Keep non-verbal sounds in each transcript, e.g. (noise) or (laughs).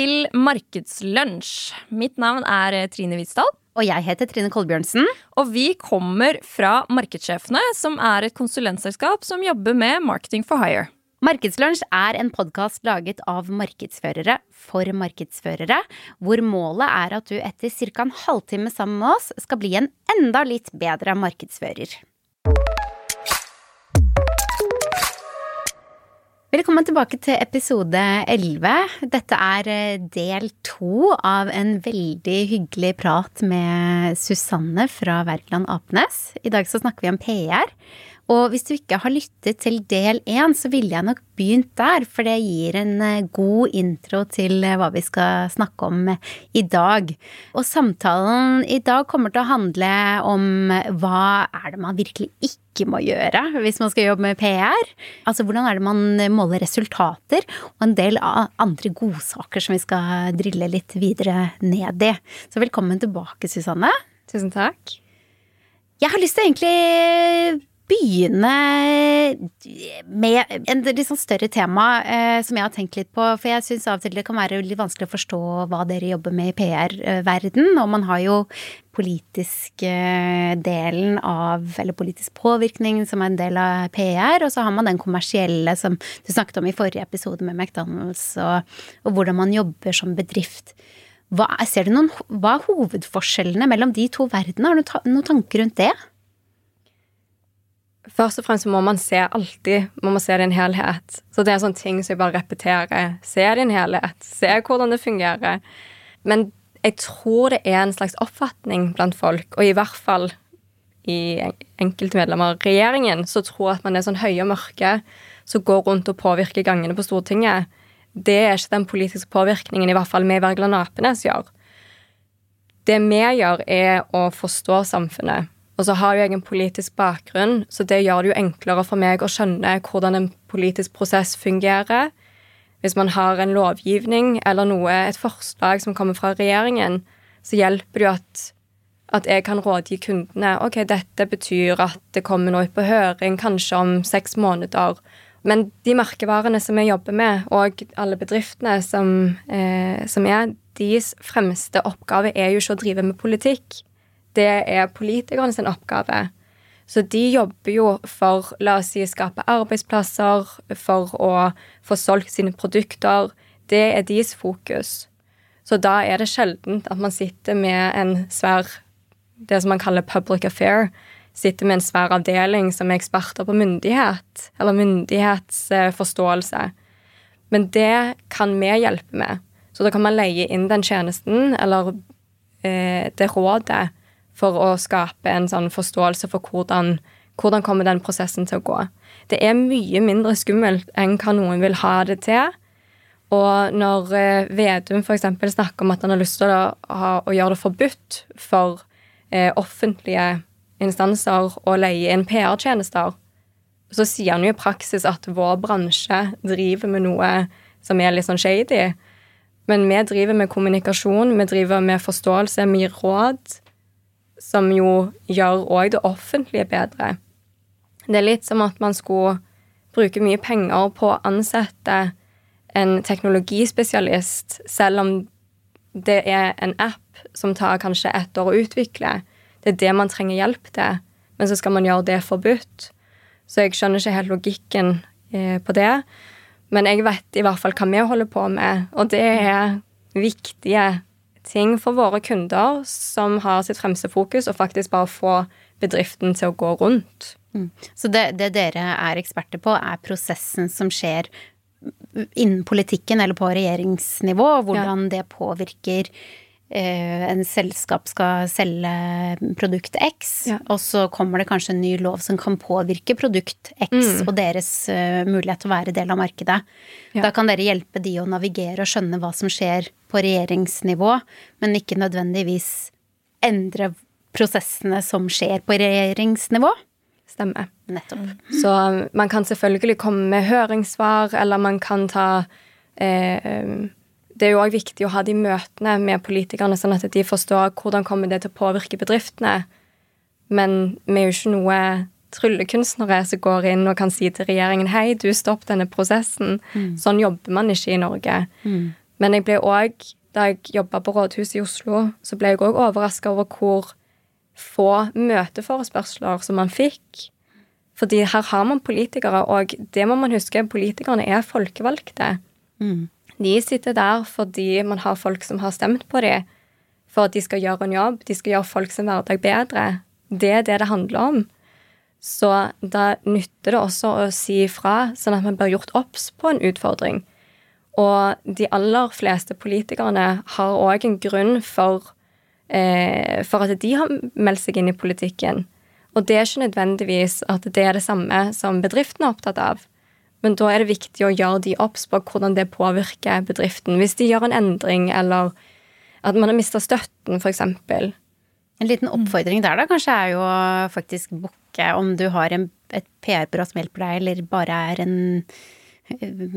Til Markedslunsj. Mitt navn er Trine Hvitsdal. Og jeg heter Trine Kolbjørnsen. Og vi kommer fra Markedssjefene, som er et konsulentselskap som jobber med Marketing for hire. Markedslunsj er en podkast laget av markedsførere for markedsførere, hvor målet er at du etter ca. en halvtime sammen med oss skal bli en enda litt bedre markedsfører. Velkommen tilbake til episode 11. Dette er eh, del to av en veldig hyggelig prat med Susanne fra Wergeland Apenes. I dag så snakker vi om PR. Og hvis du ikke har lyttet til del én, så ville jeg nok begynt der, for det gir en eh, god intro til eh, hva vi skal snakke om eh, i dag. Og samtalen i dag kommer til å handle om hva er det man virkelig ikke må gjøre hvis man skal jobbe med PR? Altså hvordan er det man måler resultater, og en del andre godsaker som vi skal drille litt videre ned i. Så velkommen tilbake, Susanne. Tusen takk. Jeg har lyst til egentlig begynne med en litt sånn større tema eh, som jeg har tenkt litt på. For jeg syns av og til det kan være litt vanskelig å forstå hva dere jobber med i PR-verden. Og man har jo politisk eh, delen av, eller politisk påvirkning som er en del av PR, og så har man den kommersielle som du snakket om i forrige episode med McDonald's, og, og hvordan man jobber som bedrift. Hva, ser du noen, hva er hovedforskjellene mellom de to verdenene? Har du ta, noen tanker rundt det? Først og fremst må man se alltid må man se en helhet. Så det er sånne ting som jeg bare repeterer. Se din helhet. Se hvordan det fungerer. Men jeg tror det er en slags oppfatning blant folk, og i hvert fall i enkelte medlemmer av regjeringen, som tror at man er sånn høye og mørke som går rundt og påvirker gangene på Stortinget. Det er ikke den politiske påvirkningen i hvert fall vi i Wergeland Apenes gjør. Det vi gjør, er å forstå samfunnet og så har jeg en politisk bakgrunn, så det gjør det jo enklere for meg å skjønne hvordan en politisk prosess fungerer. Hvis man har en lovgivning eller noe, et forslag som kommer fra regjeringen, så hjelper det jo at, at jeg kan rådgi kundene. Ok, dette betyr at det kommer noe på høring kanskje om seks måneder. Men de merkevarene som jeg jobber med, og alle bedriftene som, eh, som er, deres fremste oppgave er jo ikke å drive med politikk det er politikerne sin oppgave. Så de jobber jo for, la oss si, skape arbeidsplasser, for å få solgt sine produkter. Det er deres fokus. Så da er det sjelden at man sitter med en svær Det som man kaller public affair. Sitter med en svær avdeling som er eksperter på myndighet, eller myndighetsforståelse. Men det kan vi hjelpe med. Så da kan man leie inn den tjenesten, eller eh, det rådet, for å skape en sånn forståelse for hvordan, hvordan kommer den prosessen til å gå. Det er mye mindre skummelt enn hva noen vil ha det til. Og når eh, Vedum f.eks. snakker om at han har lyst til å, ha, å gjøre det forbudt for eh, offentlige instanser å leie inn PR-tjenester, så sier han jo i praksis at vår bransje driver med noe som er litt sånn shady. Men vi driver med kommunikasjon, vi driver med forståelse, vi gir råd som jo gjør òg det offentlige bedre. Det er litt som at man skulle bruke mye penger på å ansette en teknologispesialist, selv om det er en app som tar kanskje ett år å utvikle. Det er det man trenger hjelp til, men så skal man gjøre det forbudt. Så jeg skjønner ikke helt logikken eh, på det. Men jeg vet i hvert fall hva vi holder på med, og det er viktige ting for våre kunder som har sitt fremste fokus, og faktisk bare få bedriften til å gå rundt. Mm. Så det, det, dere er eksperter på, er prosessen som skjer innen politikken eller på regjeringsnivå, og hvordan ja. det påvirker en selskap skal selge produkt X, ja. og så kommer det kanskje en ny lov som kan påvirke produkt X mm. og deres uh, mulighet til å være del av markedet. Ja. Da kan dere hjelpe de å navigere og skjønne hva som skjer på regjeringsnivå, men ikke nødvendigvis endre prosessene som skjer på regjeringsnivå. Stemmer. Nettopp. Mm. Så man kan selvfølgelig komme med høringssvar, eller man kan ta eh, det er jo òg viktig å ha de møtene med politikerne, sånn at de forstår hvordan kommer det til å påvirke bedriftene. Men vi er jo ikke noe tryllekunstnere som går inn og kan si til regjeringen hei, du stopp denne prosessen. Mm. Sånn jobber man ikke i Norge. Mm. Men jeg ble òg, da jeg jobba på rådhuset i Oslo, så ble jeg òg overraska over hvor få møteforespørsler som man fikk. Fordi her har man politikere, og det må man huske, politikerne er folkevalgte. Mm. De sitter der fordi man har folk som har stemt på dem, for at de skal gjøre en jobb. De skal gjøre folk sin hverdag bedre. Det er det det handler om. Så da nytter det også å si ifra, sånn at man blir gjort obs på en utfordring. Og de aller fleste politikerne har òg en grunn for, eh, for at de har meldt seg inn i politikken. Og det er ikke nødvendigvis at det er det samme som bedriften er opptatt av. Men da er det viktig å gjøre de obs på hvordan det påvirker bedriften. Hvis de gjør en endring, eller at man har mista støtten, f.eks. En liten oppfordring der da, kanskje er jo faktisk booke om du har en, et PR-byrå som hjelper deg, eller bare er en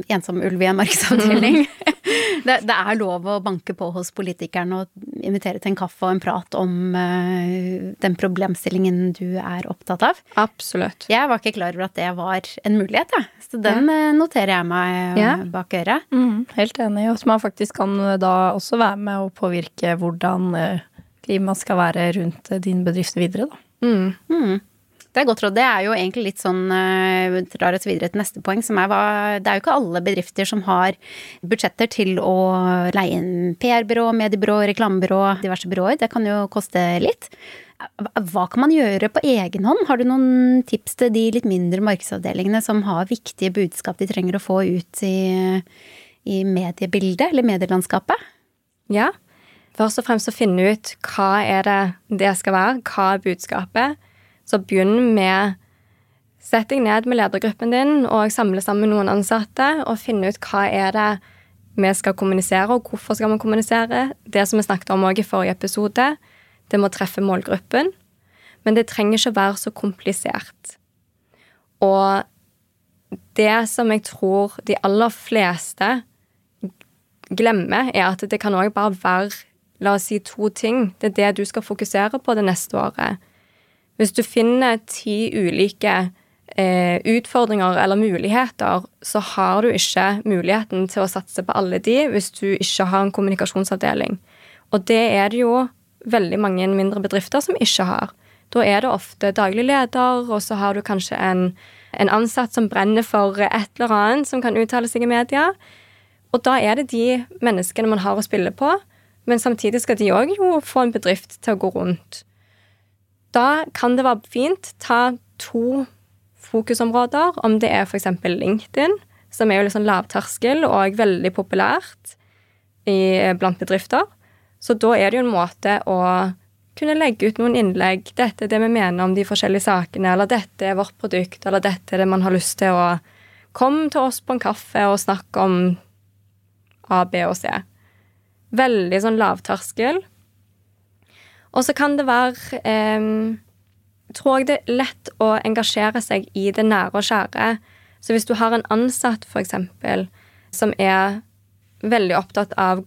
ensom ulv i en markedsavdeling. (laughs) det, det, er lov å banke på hos politikerne og invitere til en kaffe og en prat om uh, den problemstillingen du er opptatt av. Absolutt. Jeg var ikke klar over at det var en mulighet, jeg. Ja. Så den ja. Eh, noterer jeg meg ja. bak øret. Mm, helt enig. Og at man faktisk kan da også være med å påvirke hvordan klimaet skal være rundt din bedrift videre, da. Mm. Mm. Det er godt råd. Det er jo egentlig litt sånn Drar oss videre til neste poeng, som er hva Det er jo ikke alle bedrifter som har budsjetter til å leie inn PR-byrå, mediebyrå, reklamebyrå, diverse byråer. Det kan jo koste litt. Hva kan man gjøre på egen hånd? Har du noen tips til de litt mindre markedsavdelingene som har viktige budskap de trenger å få ut i, i mediebildet, eller medielandskapet? Ja. Først og fremst å finne ut hva er det det skal være, hva er budskapet. Så begynn med Sett deg ned med ledergruppen din og samle sammen noen ansatte og finne ut hva er det vi skal kommunisere, og hvorfor skal vi kommunisere. Det som vi snakket om også i forrige episode, det må treffe målgruppen. Men det trenger ikke være så komplisert. Og det som jeg tror de aller fleste glemmer, er at det kan òg bare være la oss si to ting. Det er det du skal fokusere på det neste året. Hvis du finner ti ulike eh, utfordringer eller muligheter, så har du ikke muligheten til å satse på alle de hvis du ikke har en kommunikasjonsavdeling. Og det er det jo veldig mange mindre bedrifter som ikke har. Da er det ofte daglig leder, og så har du kanskje en, en ansatt som brenner for et eller annet som kan uttale seg i media. Og da er det de menneskene man har å spille på, men samtidig skal de òg jo få en bedrift til å gå rundt. Da kan det være fint ta to fokusområder, om det er f.eks. LinkedIn, som er jo litt sånn lavterskel og veldig populært i, blant bedrifter. Så da er det jo en måte å kunne legge ut noen innlegg. 'Dette er det vi mener om de forskjellige sakene', eller 'dette er vårt produkt', eller 'dette er det man har lyst til å Kom til oss på en kaffe og snakk om A, B og C. Veldig sånn lavterskel. Og så kan det være eh, Tror jeg det er lett å engasjere seg i det nære og kjære. Så hvis du har en ansatt, eksempel, som er veldig opptatt av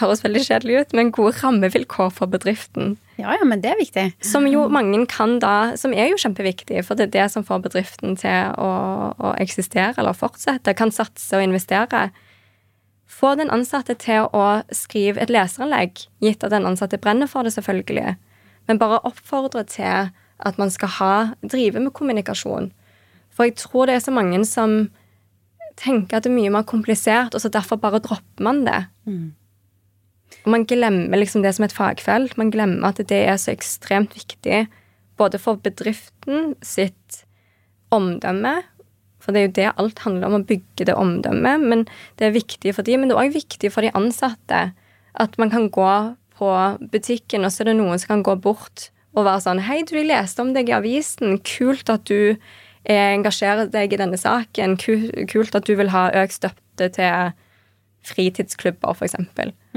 Høres veldig kjedelig ut, men gode rammevilkår for bedriften. Ja, ja, men det er viktig. Som jo mange kan da Som er jo kjempeviktig, for det er det som får bedriften til å, å eksistere eller fortsette. Kan satse og investere. Få den ansatte til å skrive et leseranlegg, gitt at den ansatte brenner for det, selvfølgelig. Men bare oppfordre til at man skal ha, drive med kommunikasjon. For jeg tror det er så mange som tenker at det er mye mer komplisert, og så derfor bare dropper man det. Mm. Og man glemmer liksom det som et fagfelt. Man glemmer at det er så ekstremt viktig både for bedriften sitt omdømme for det er jo det alt handler om, å bygge det omdømmet. Men det er viktig for de, men det er òg viktig for de ansatte. At man kan gå på butikken, og så er det noen som kan gå bort og være sånn Hei, du, jeg leste om deg i avisen. Kult at du engasjerer deg i denne saken. Kult at du vil ha økt støtte til fritidsklubber, f.eks.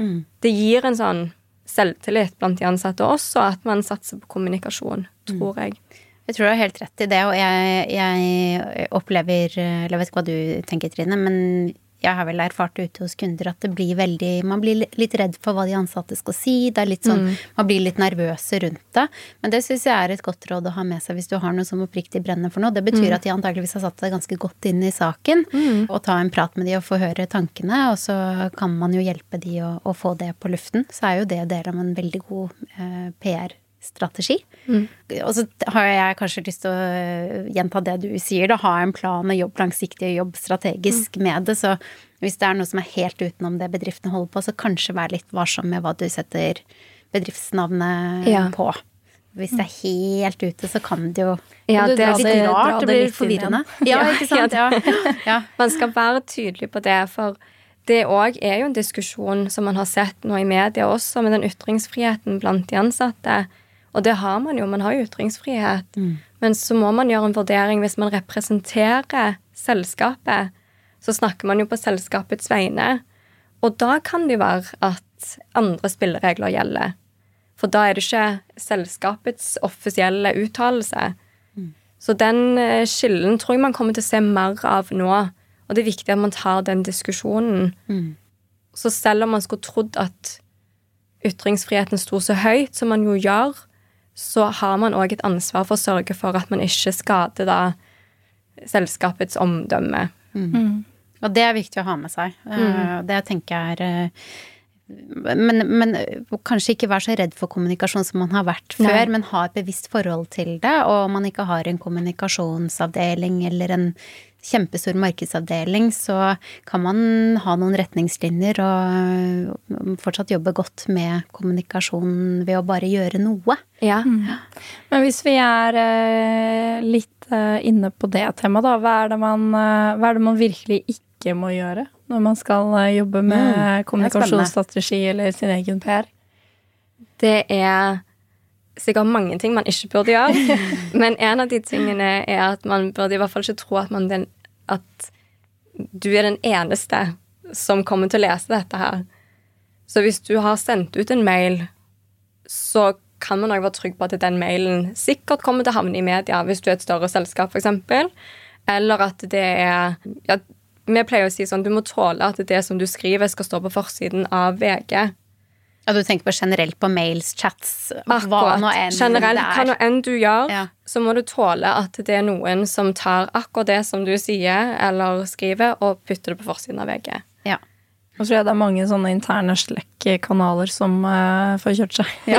Mm. Det gir en sånn selvtillit blant de ansatte også, at man satser på kommunikasjon, tror mm. jeg. Jeg tror du har helt rett i det, og jeg, jeg opplever Eller jeg vet ikke hva du tenker, Trine, men jeg har vel erfart ute hos kunder at det blir veldig Man blir litt redd for hva de ansatte skal si. Det er litt sånn Man blir litt nervøse rundt det. Men det syns jeg er et godt råd å ha med seg hvis du har noe som oppriktig brenner for noe. Det betyr at de antakeligvis har satt seg ganske godt inn i saken. Og ta en prat med de og få høre tankene, og så kan man jo hjelpe de å, å få det på luften. Så er jo det del av en veldig god eh, PR strategi. Og så har jeg kanskje lyst til å øh, gjenta det du sier, da. Ha en plan og jobb langsiktig og jobb strategisk med det. Så hvis det er noe som er helt utenom det bedriftene holder på, så kanskje vær litt varsom med hva du setter bedriftsnavnet Ja. på. Hvis det er helt ute, så kan det jo Ja, det, det er litt rart. det Det blir forvirrende. (laughs) Ja, ikke sant. Ja. (laughs) ja. Man skal være tydelig på det, for det òg er jo en diskusjon som man har sett nå i media også, med den ytringsfriheten blant de ansatte. Og det har man jo, man har jo ytringsfrihet. Men så må man gjøre en vurdering hvis man representerer selskapet. Så snakker man jo på selskapets vegne. Og da kan det være at andre spilleregler gjelder. For da er det ikke selskapets offisielle uttalelse. Så den eh, skillen tror jeg man kommer til å se mer av nå. Og det er viktig at man tar den diskusjonen. Så selv om man skulle trodd at ytringsfriheten sto så høyt som man jo gjør, så har man òg et ansvar for å sørge for at man ikke skader da selskapets omdømme. Og det er viktig å ha med seg. Mm. Det tenker jeg er eh, men, men kanskje ikke være så redd for kommunikasjon som man har vært før, Nei. men ha et bevisst forhold til det, og om man ikke har en kommunikasjonsavdeling eller en kjempestor markedsavdeling, så kan man ha noen retningslinjer og fortsatt jobbe godt med kommunikasjon ved å bare gjøre noe. Ja. Men hvis vi er eh, litt eh, inne på det temaet, da. Hva er, det man, eh, hva er det man virkelig ikke må gjøre når man skal jobbe med kommunikasjonsstrategi eller sin egen PR? Det er sikkert mange ting man ikke burde gjøre. (laughs) Men en av de tingene er at man burde i hvert fall ikke tro at, man den, at du er den eneste som kommer til å lese dette her. Så hvis du har sendt ut en mail, så kan man òg være trygg på at den mailen sikkert kommer til å havne i media hvis du er et større selskap, f.eks. Eller at det er ja, Vi pleier å si sånn du må tåle at det som du skriver, skal stå på forsiden av VG. Ja, du tenker på generelt på mails, chats, hva Akkurat. nå enn Generelt, hva nå enn du gjør, Ja. Så må du tåle at det er noen som tar akkurat det som du sier eller skriver, og putter det på forsiden av VG. Ja. Og så tror jeg det er mange sånne interne Slack-kanaler som uh, får kjørt seg. (laughs)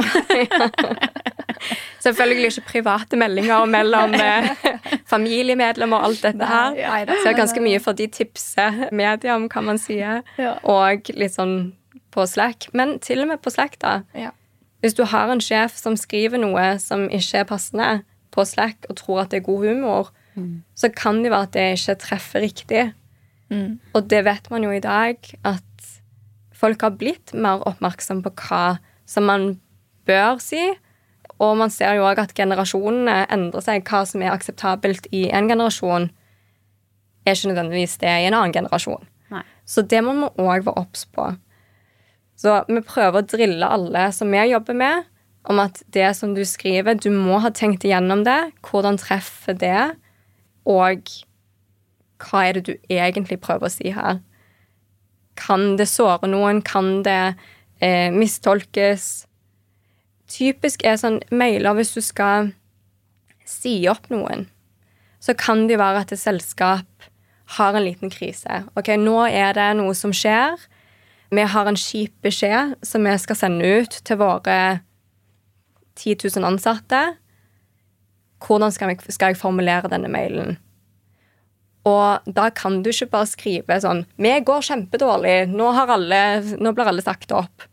Selvfølgelig ikke private meldinger mellom uh, (laughs) familiemedlemmer og alt dette her. Nei, nei, Så det er ganske mye for de tipser media om hva man sier, Ja. og litt sånn på Slack. Men til og med på Slack, da. Ja. Hvis du har en sjef som skriver noe som ikke er passende på Slack, og tror at det er god humor, så kan det være at det ikke treffer riktig. Mm. Og det vet man jo i dag, at folk har blitt mer oppmerksom på hva som man bør si. Og man ser jo òg at generasjonene endrer seg. Hva som er akseptabelt i en generasjon, er ikke nødvendigvis det i en annen generasjon. Nei. Så det må vi òg være obs på. Så vi prøver å drille alle som vi jobber med, om at det som du skriver, du må ha tenkt igjennom det. Hvordan treffer det? Og hva er det du egentlig prøver å si her? Kan det såre noen? Kan det eh, mistolkes? Typisk er sånn mailer hvis du skal si opp noen, så kan det jo være at et selskap har en liten krise. Ok, nå er det noe som skjer. Vi har en kjip beskjed som vi skal sende ut til våre 10 000 ansatte. Hvordan skal jeg, skal jeg formulere denne mailen? Og da kan du ikke bare skrive sånn 'Vi går kjempedårlig. Nå, alle, nå blir alle sagt opp.'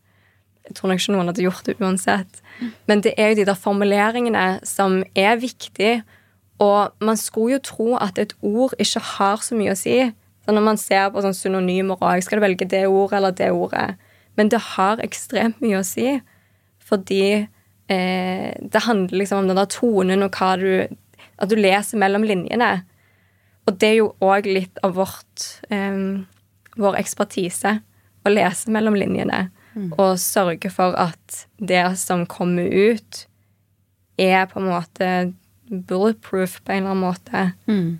Jeg tror nok ikke noen hadde gjort det uansett. Men det er jo de der formuleringene som er viktige. Og man skulle jo tro at et ord ikke har så mye å si. Så når man ser på sånn synonymer òg, skal du velge det ordet eller det ordet? Men det har ekstremt mye å si. Fordi eh, det handler liksom om den der tonen og hva du At du leser mellom linjene. Og det er jo òg litt av vårt eh, vår ekspertise. Å lese mellom linjene. Og sørge for at det som kommer ut, er på en måte bulletproof på en eller annen måte. Det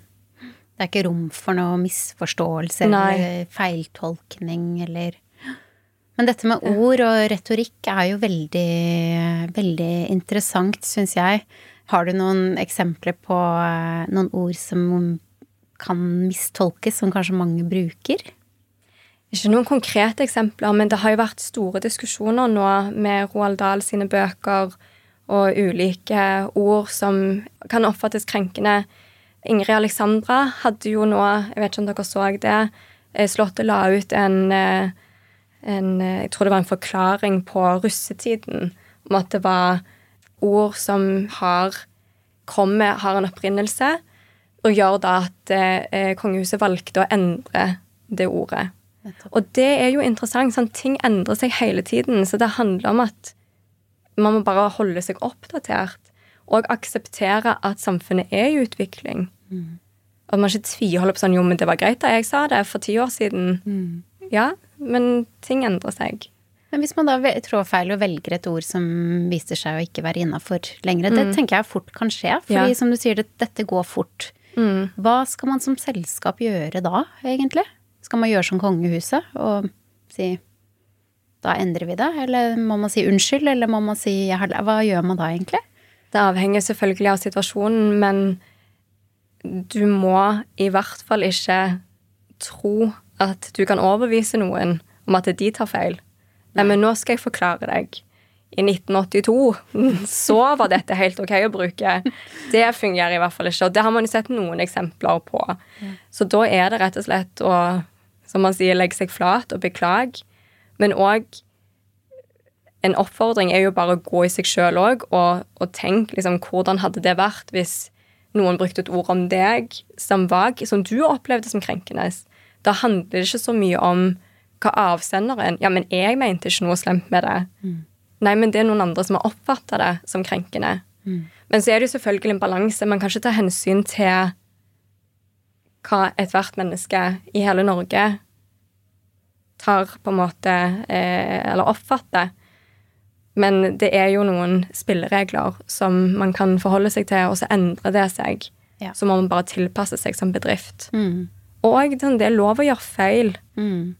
Det er ikke rom for noe misforståelse Nei. eller feiltolkning eller Men dette med ord og retorikk er jo veldig, veldig interessant, syns jeg. Har du noen eksempler på eh, noen ord som kan mistolkes, som kanskje mange bruker? Ikke noen konkrete eksempler, men det har jo vært store diskusjoner nå med Roald Dahl sine bøker og ulike ord som kan oppfattes krenkende. Ingrid Alexandra hadde jo nå, jeg vet ikke om dere så det, eh, Slottet la ut en, eh, en eh, Jeg tror det var en forklaring på russetiden om at det var ord som har kommer, har en opprinnelse, og gjør da at eh, kongehuset valgte å endre det ordet. Og det er jo interessant. Sånn, ting endrer seg hele tiden, så det handler om at man må bare holde seg oppdatert. Og akseptere at samfunnet er i utvikling. At man ikke tviholder på sånn Jo, men det var greit da jeg sa det for ti år siden. Ja, men ting endrer seg. Men hvis man da trår feil og velger et ord som viser seg å ikke være innafor lenger, det tenker jeg fort kan skje. Fordi Ja. som du sier, det, dette går fort. Hva skal man som selskap gjøre da, egentlig? Skal man gjøre som kongehuset og si da endrer vi det? Eller må man si unnskyld, eller må man si jeg har læ-» Hva gjør man da, egentlig? Det avhenger selvfølgelig av situasjonen, men du må i hvert fall ikke tro at du kan overbevise noen om at de tar feil. Nei, men nå skal jeg forklare deg. I 1982 (laughs) så var dette helt ok å bruke. Det fungerer i hvert fall ikke. Og det har man jo sett noen eksempler på. Så da er det rett og slett å, som man sier, legge seg flat og beklage. Men òg en oppfordring er jo bare å gå i seg sjøl òg og, og tenke liksom, hvordan hadde det vært hvis noen brukte et ord om deg som, vag, som du opplevde som krenkende. Da handler det ikke så mye om hva avsenderen Ja, men jeg mente ikke noe slemt med det. Nei, men det er noen andre som har oppfatta det som krenkende. Men så er det jo selvfølgelig en balanse. Man kan ikke ta hensyn til hva ethvert menneske i hele Norge tar på en måte eh, Eller oppfatter. Men det er jo noen spilleregler som man kan forholde seg til, og så endrer det seg. Ja. Så må man bare tilpasse seg som bedrift. Mm. Og sånn, det er lov å gjøre feil, Mm.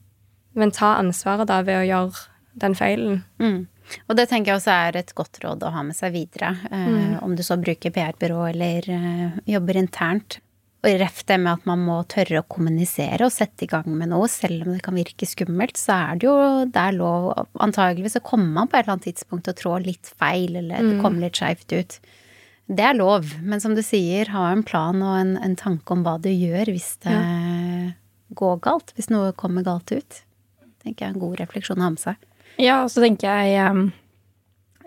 men ta ansvaret da ved å gjøre den feilen. Mm. Og det tenker jeg også er et godt råd å ha med seg videre. Eh, Om du så bruker PR-byrå eller eh, jobber internt. Og ref det med at man må tørre å kommunisere og sette i gang med noe, selv om det kan virke skummelt, så er det jo det er lov Antageligvis så kommer man på et eller annet tidspunkt til å trå litt feil, eller det kommer litt skeivt ut. Det er lov, men som du sier, ha en plan og en, en tanke om hva du gjør hvis det går galt. Hvis noe kommer galt ut. tenker jeg er en god refleksjon å ha med seg. Ja, og så tenker jeg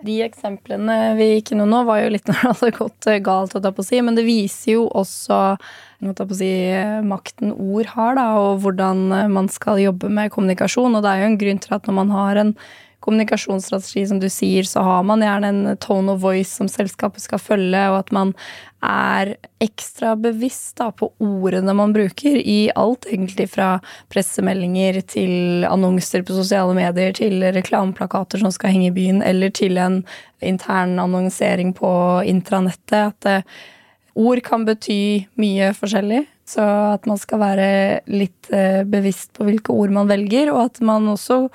De eksemplene vi gikk innom nå, var jo litt (laughs) når det hadde gått galt, å ta på å si, men det viser jo også si, makten ord har, da, og hvordan man skal jobbe med kommunikasjon. Og det er jo en grunn til at når man har en kommunikasjonsstrategi, som du sier, så har man gjerne en tone of voice som selskapet skal følge, og at man er ekstra bevisst da, på ordene man bruker i alt, egentlig fra pressemeldinger til annonser på sosiale medier, til reklameplakater som skal henge i byen, eller til en intern annonsering på intranettet. At eh, ord kan bety mye forskjellig. Så at man skal være litt eh, bevisst på hvilke ord man velger, og at man også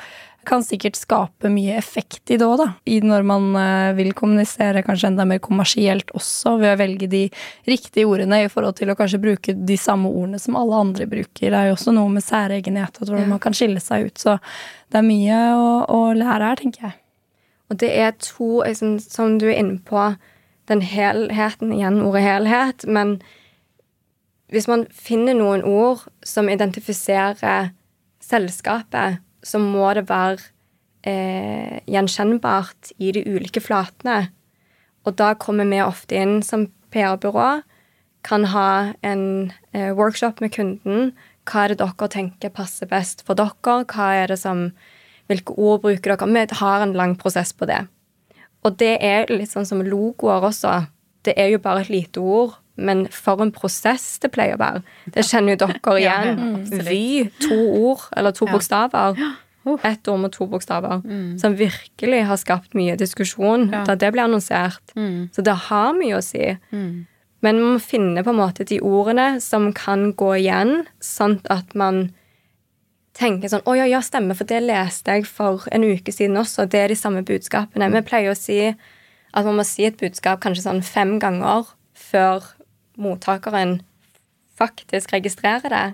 kan sikkert skape mye effekt i det òg, da. I når man eh, vil kommunisere kanskje enda mer kommersielt også, ved å velge de riktige ordene i forhold til å kanskje bruke de samme ordene som alle andre bruker. Det er jo også noe med særegenhet og hvordan man kan skille seg ut. Så det er mye å, å lære her, tenker jeg. Og det er to, liksom, som du er inne på, den helheten igjen, ordet helhet. Men hvis man finner noen ord som identifiserer selskapet, så må det være eh, gjenkjennbart i de ulike flatene. Og da kommer vi ofte inn som PR-byrå, kan ha en eh, workshop med kunden. Hva er det dere tenker passer best for dere? Hva er det som, hvilke ord bruker dere? Vi har en lang prosess på det. Og det er litt sånn som logoer også. Det er jo bare et lite ord, men for en prosess det pleier å være. Det kjenner jo dere igjen. Vy, to ord, eller to bokstaver. Ett ord med to bokstaver. Som virkelig har skapt mye diskusjon da det ble annonsert. Så det har mye å si. Men man må finne på en måte de ordene som kan gå igjen, sånn at man tenker sånn Å ja, ja, stemmer, for det leste jeg for en uke siden også. Det er de samme budskapene. Vi pleier å si at man må si et budskap kanskje sånn fem ganger før mottakeren faktisk registrerer det.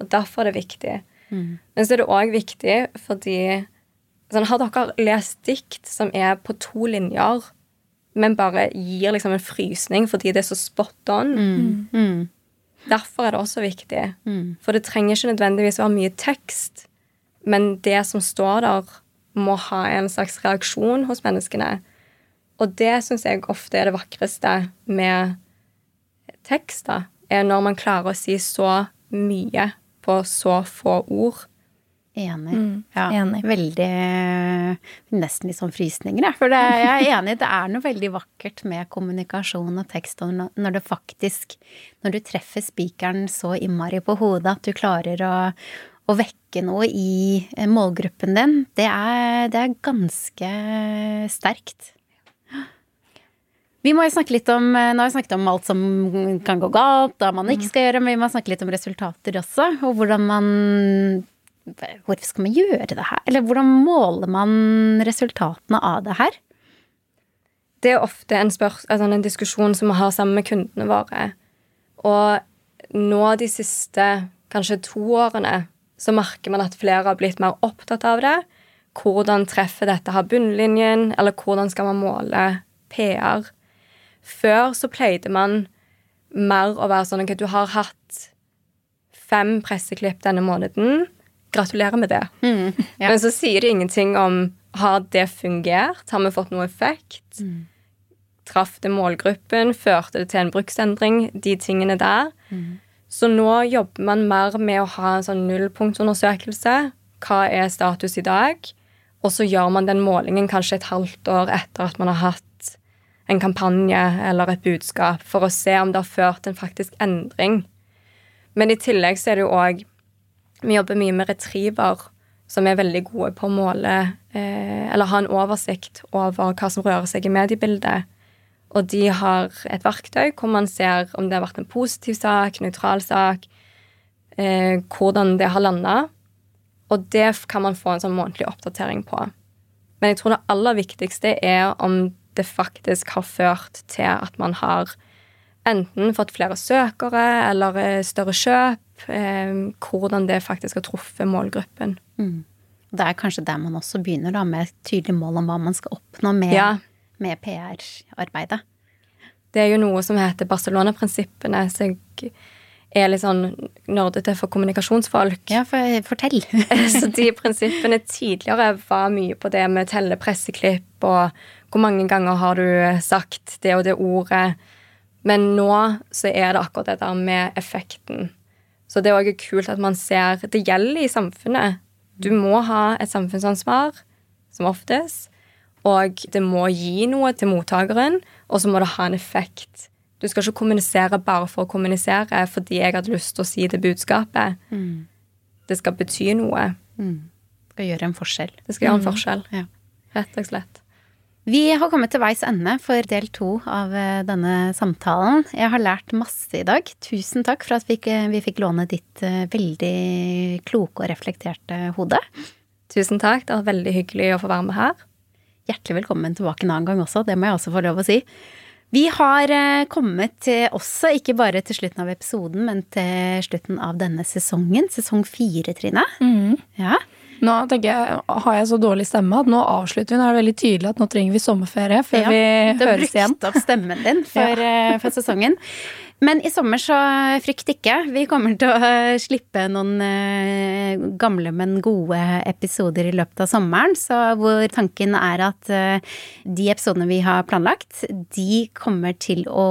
Og derfor er det viktig. Men så er det òg viktig fordi sånn, Har dere lest dikt som er på to linjer, men bare gir liksom en frysning fordi det er så spot on? Derfor er det også viktig. For det trenger ikke nødvendigvis være mye tekst, men det som står der, må ha en slags reaksjon hos menneskene. Og det syns jeg ofte er det vakreste med tekst, da, er når man klarer å si så mye på så få ord. Enig. ja, enig. Veldig Nesten litt sånn frysninger, jeg. For det, jeg er enig, det er noe veldig vakkert med kommunikasjon og tekst, og når- det faktisk Når du treffer spikeren så innmari på hodet at du klarer å, å vekke noe i eh, målgruppen din, det er, det er ganske sterkt. Vi må jo snakke litt om eh, Nå har vi snakket om alt som kan gå galt, hva man ikke skal gjøre, men vi må snakke litt om resultater også, og hvordan man Hvorfor skal man gjøre det her? Eller hvordan måler man resultatene av det her? Det er ofte en, altså en diskusjon som vi har sammen med kundene våre. Og nå de siste kanskje to årene så merker man at flere har blitt mer opptatt av det. Hvordan treffer dette her bunnlinjen, eller hvordan skal man måle PR? Før så pleide man mer å være sånn at du har hatt fem presseklipp denne måneden. Gratulerer med det. ja. Men så sier det ingenting om har det fungert? Har vi fått noe effekt? Traff det målgruppen? Førte det til en bruksendring? De tingene der. Så nå jobber man mer med å ha en sånn nullpunktundersøkelse. Hva er status i dag? Og så gjør man den målingen kanskje et halvt år etter at man har hatt en kampanje eller et budskap, for å se om det har ført en faktisk endring. Men i tillegg så er det jo òg Vi jobber mye med retriever, som er veldig gode på å måle eh, Eller ha en oversikt over hva som rører seg i mediebildet. Og de har et verktøy hvor man ser om det har vært en positiv sak, nøytral sak, eh, hvordan det har landa. Og det kan man få en sånn månedlig oppdatering på. Men jeg tror det aller viktigste er om det faktisk har ført til at man har enten fått flere søkere eller eh, større kjøp. Eh, hvordan det faktisk har truffet målgruppen. Det er kanskje der man også begynner, da, med et tydelig mål om hva man skal oppnå med, Ja. med PR-arbeidet. Det er jo noe som heter Barcelona-prinsippene, så jeg er litt sånn nerdete for kommunikasjonsfolk. Ja, for, fortell. (laughs) Så de prinsippene tidligere var mye på det med telle presseklipp og hvor mange ganger har du sagt det og det ordet. Men nå så er det akkurat det der med effekten. Så det er også kult at man ser Det gjelder i samfunnet. Du må ha et samfunnsansvar, som oftest. Og det må gi noe til mottakeren, og så må det ha en effekt. Du skal ikke kommunisere bare for å kommunisere fordi jeg hadde lyst til å si det budskapet. Det skal bety noe. Det Skal gjøre en forskjell. Det skal gjøre en forskjell. Ja. Rett og slett. Vi har kommet til veis ende for del to av eh, denne samtalen. Jeg har lært masse i dag. Tusen takk for at vi, vi fikk låne ditt eh, veldig kloke og reflekterte hode. Tusen takk. Det var veldig hyggelig å få være med her. Hjertelig velkommen tilbake en annen gang også, det må jeg også få lov å si. Vi har eh, kommet til også, ikke bare til slutten av episoden, men til slutten av denne sesongen. Sesong fire, Trine. Ja. Nå tenker jeg, har jeg så dårlig stemme at nå avslutter vi. Nå er det veldig tydelig at nå trenger vi sommerferie før Ja, vi Du har høres igjen. brukt opp stemmen din for, (laughs) ja. for sesongen. Men i sommer så frykt ikke. Vi kommer til å eh, slippe noen eh, gamle, men gode episoder i løpet av sommeren. Så hvor tanken er at eh, de episodene vi har planlagt, de kommer til å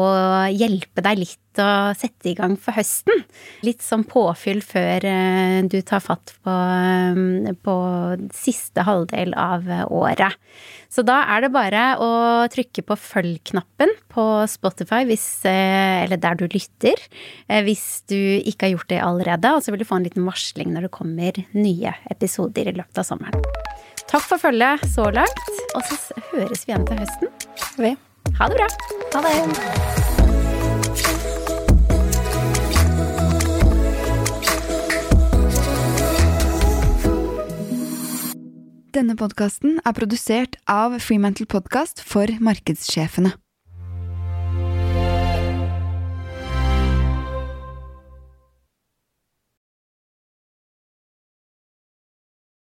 hjelpe deg litt å sette i gang for høsten. Litt som påfyll før eh, du tar fatt på, eh, på siste halvdel av eh, året. Så da er det bare å trykke på følg-knappen på Spotify, hvis, eh, eller der du lytter, eh, hvis du ikke har gjort det allerede. Og så vil du få en liten varsling når det kommer nye episoder i løpet av sommeren. Takk for følget så langt, og så høres vi igjen til høsten. Ha det bra. Ha det. Denne podkasten er produsert av Freemantle Podcast for markedssjefene.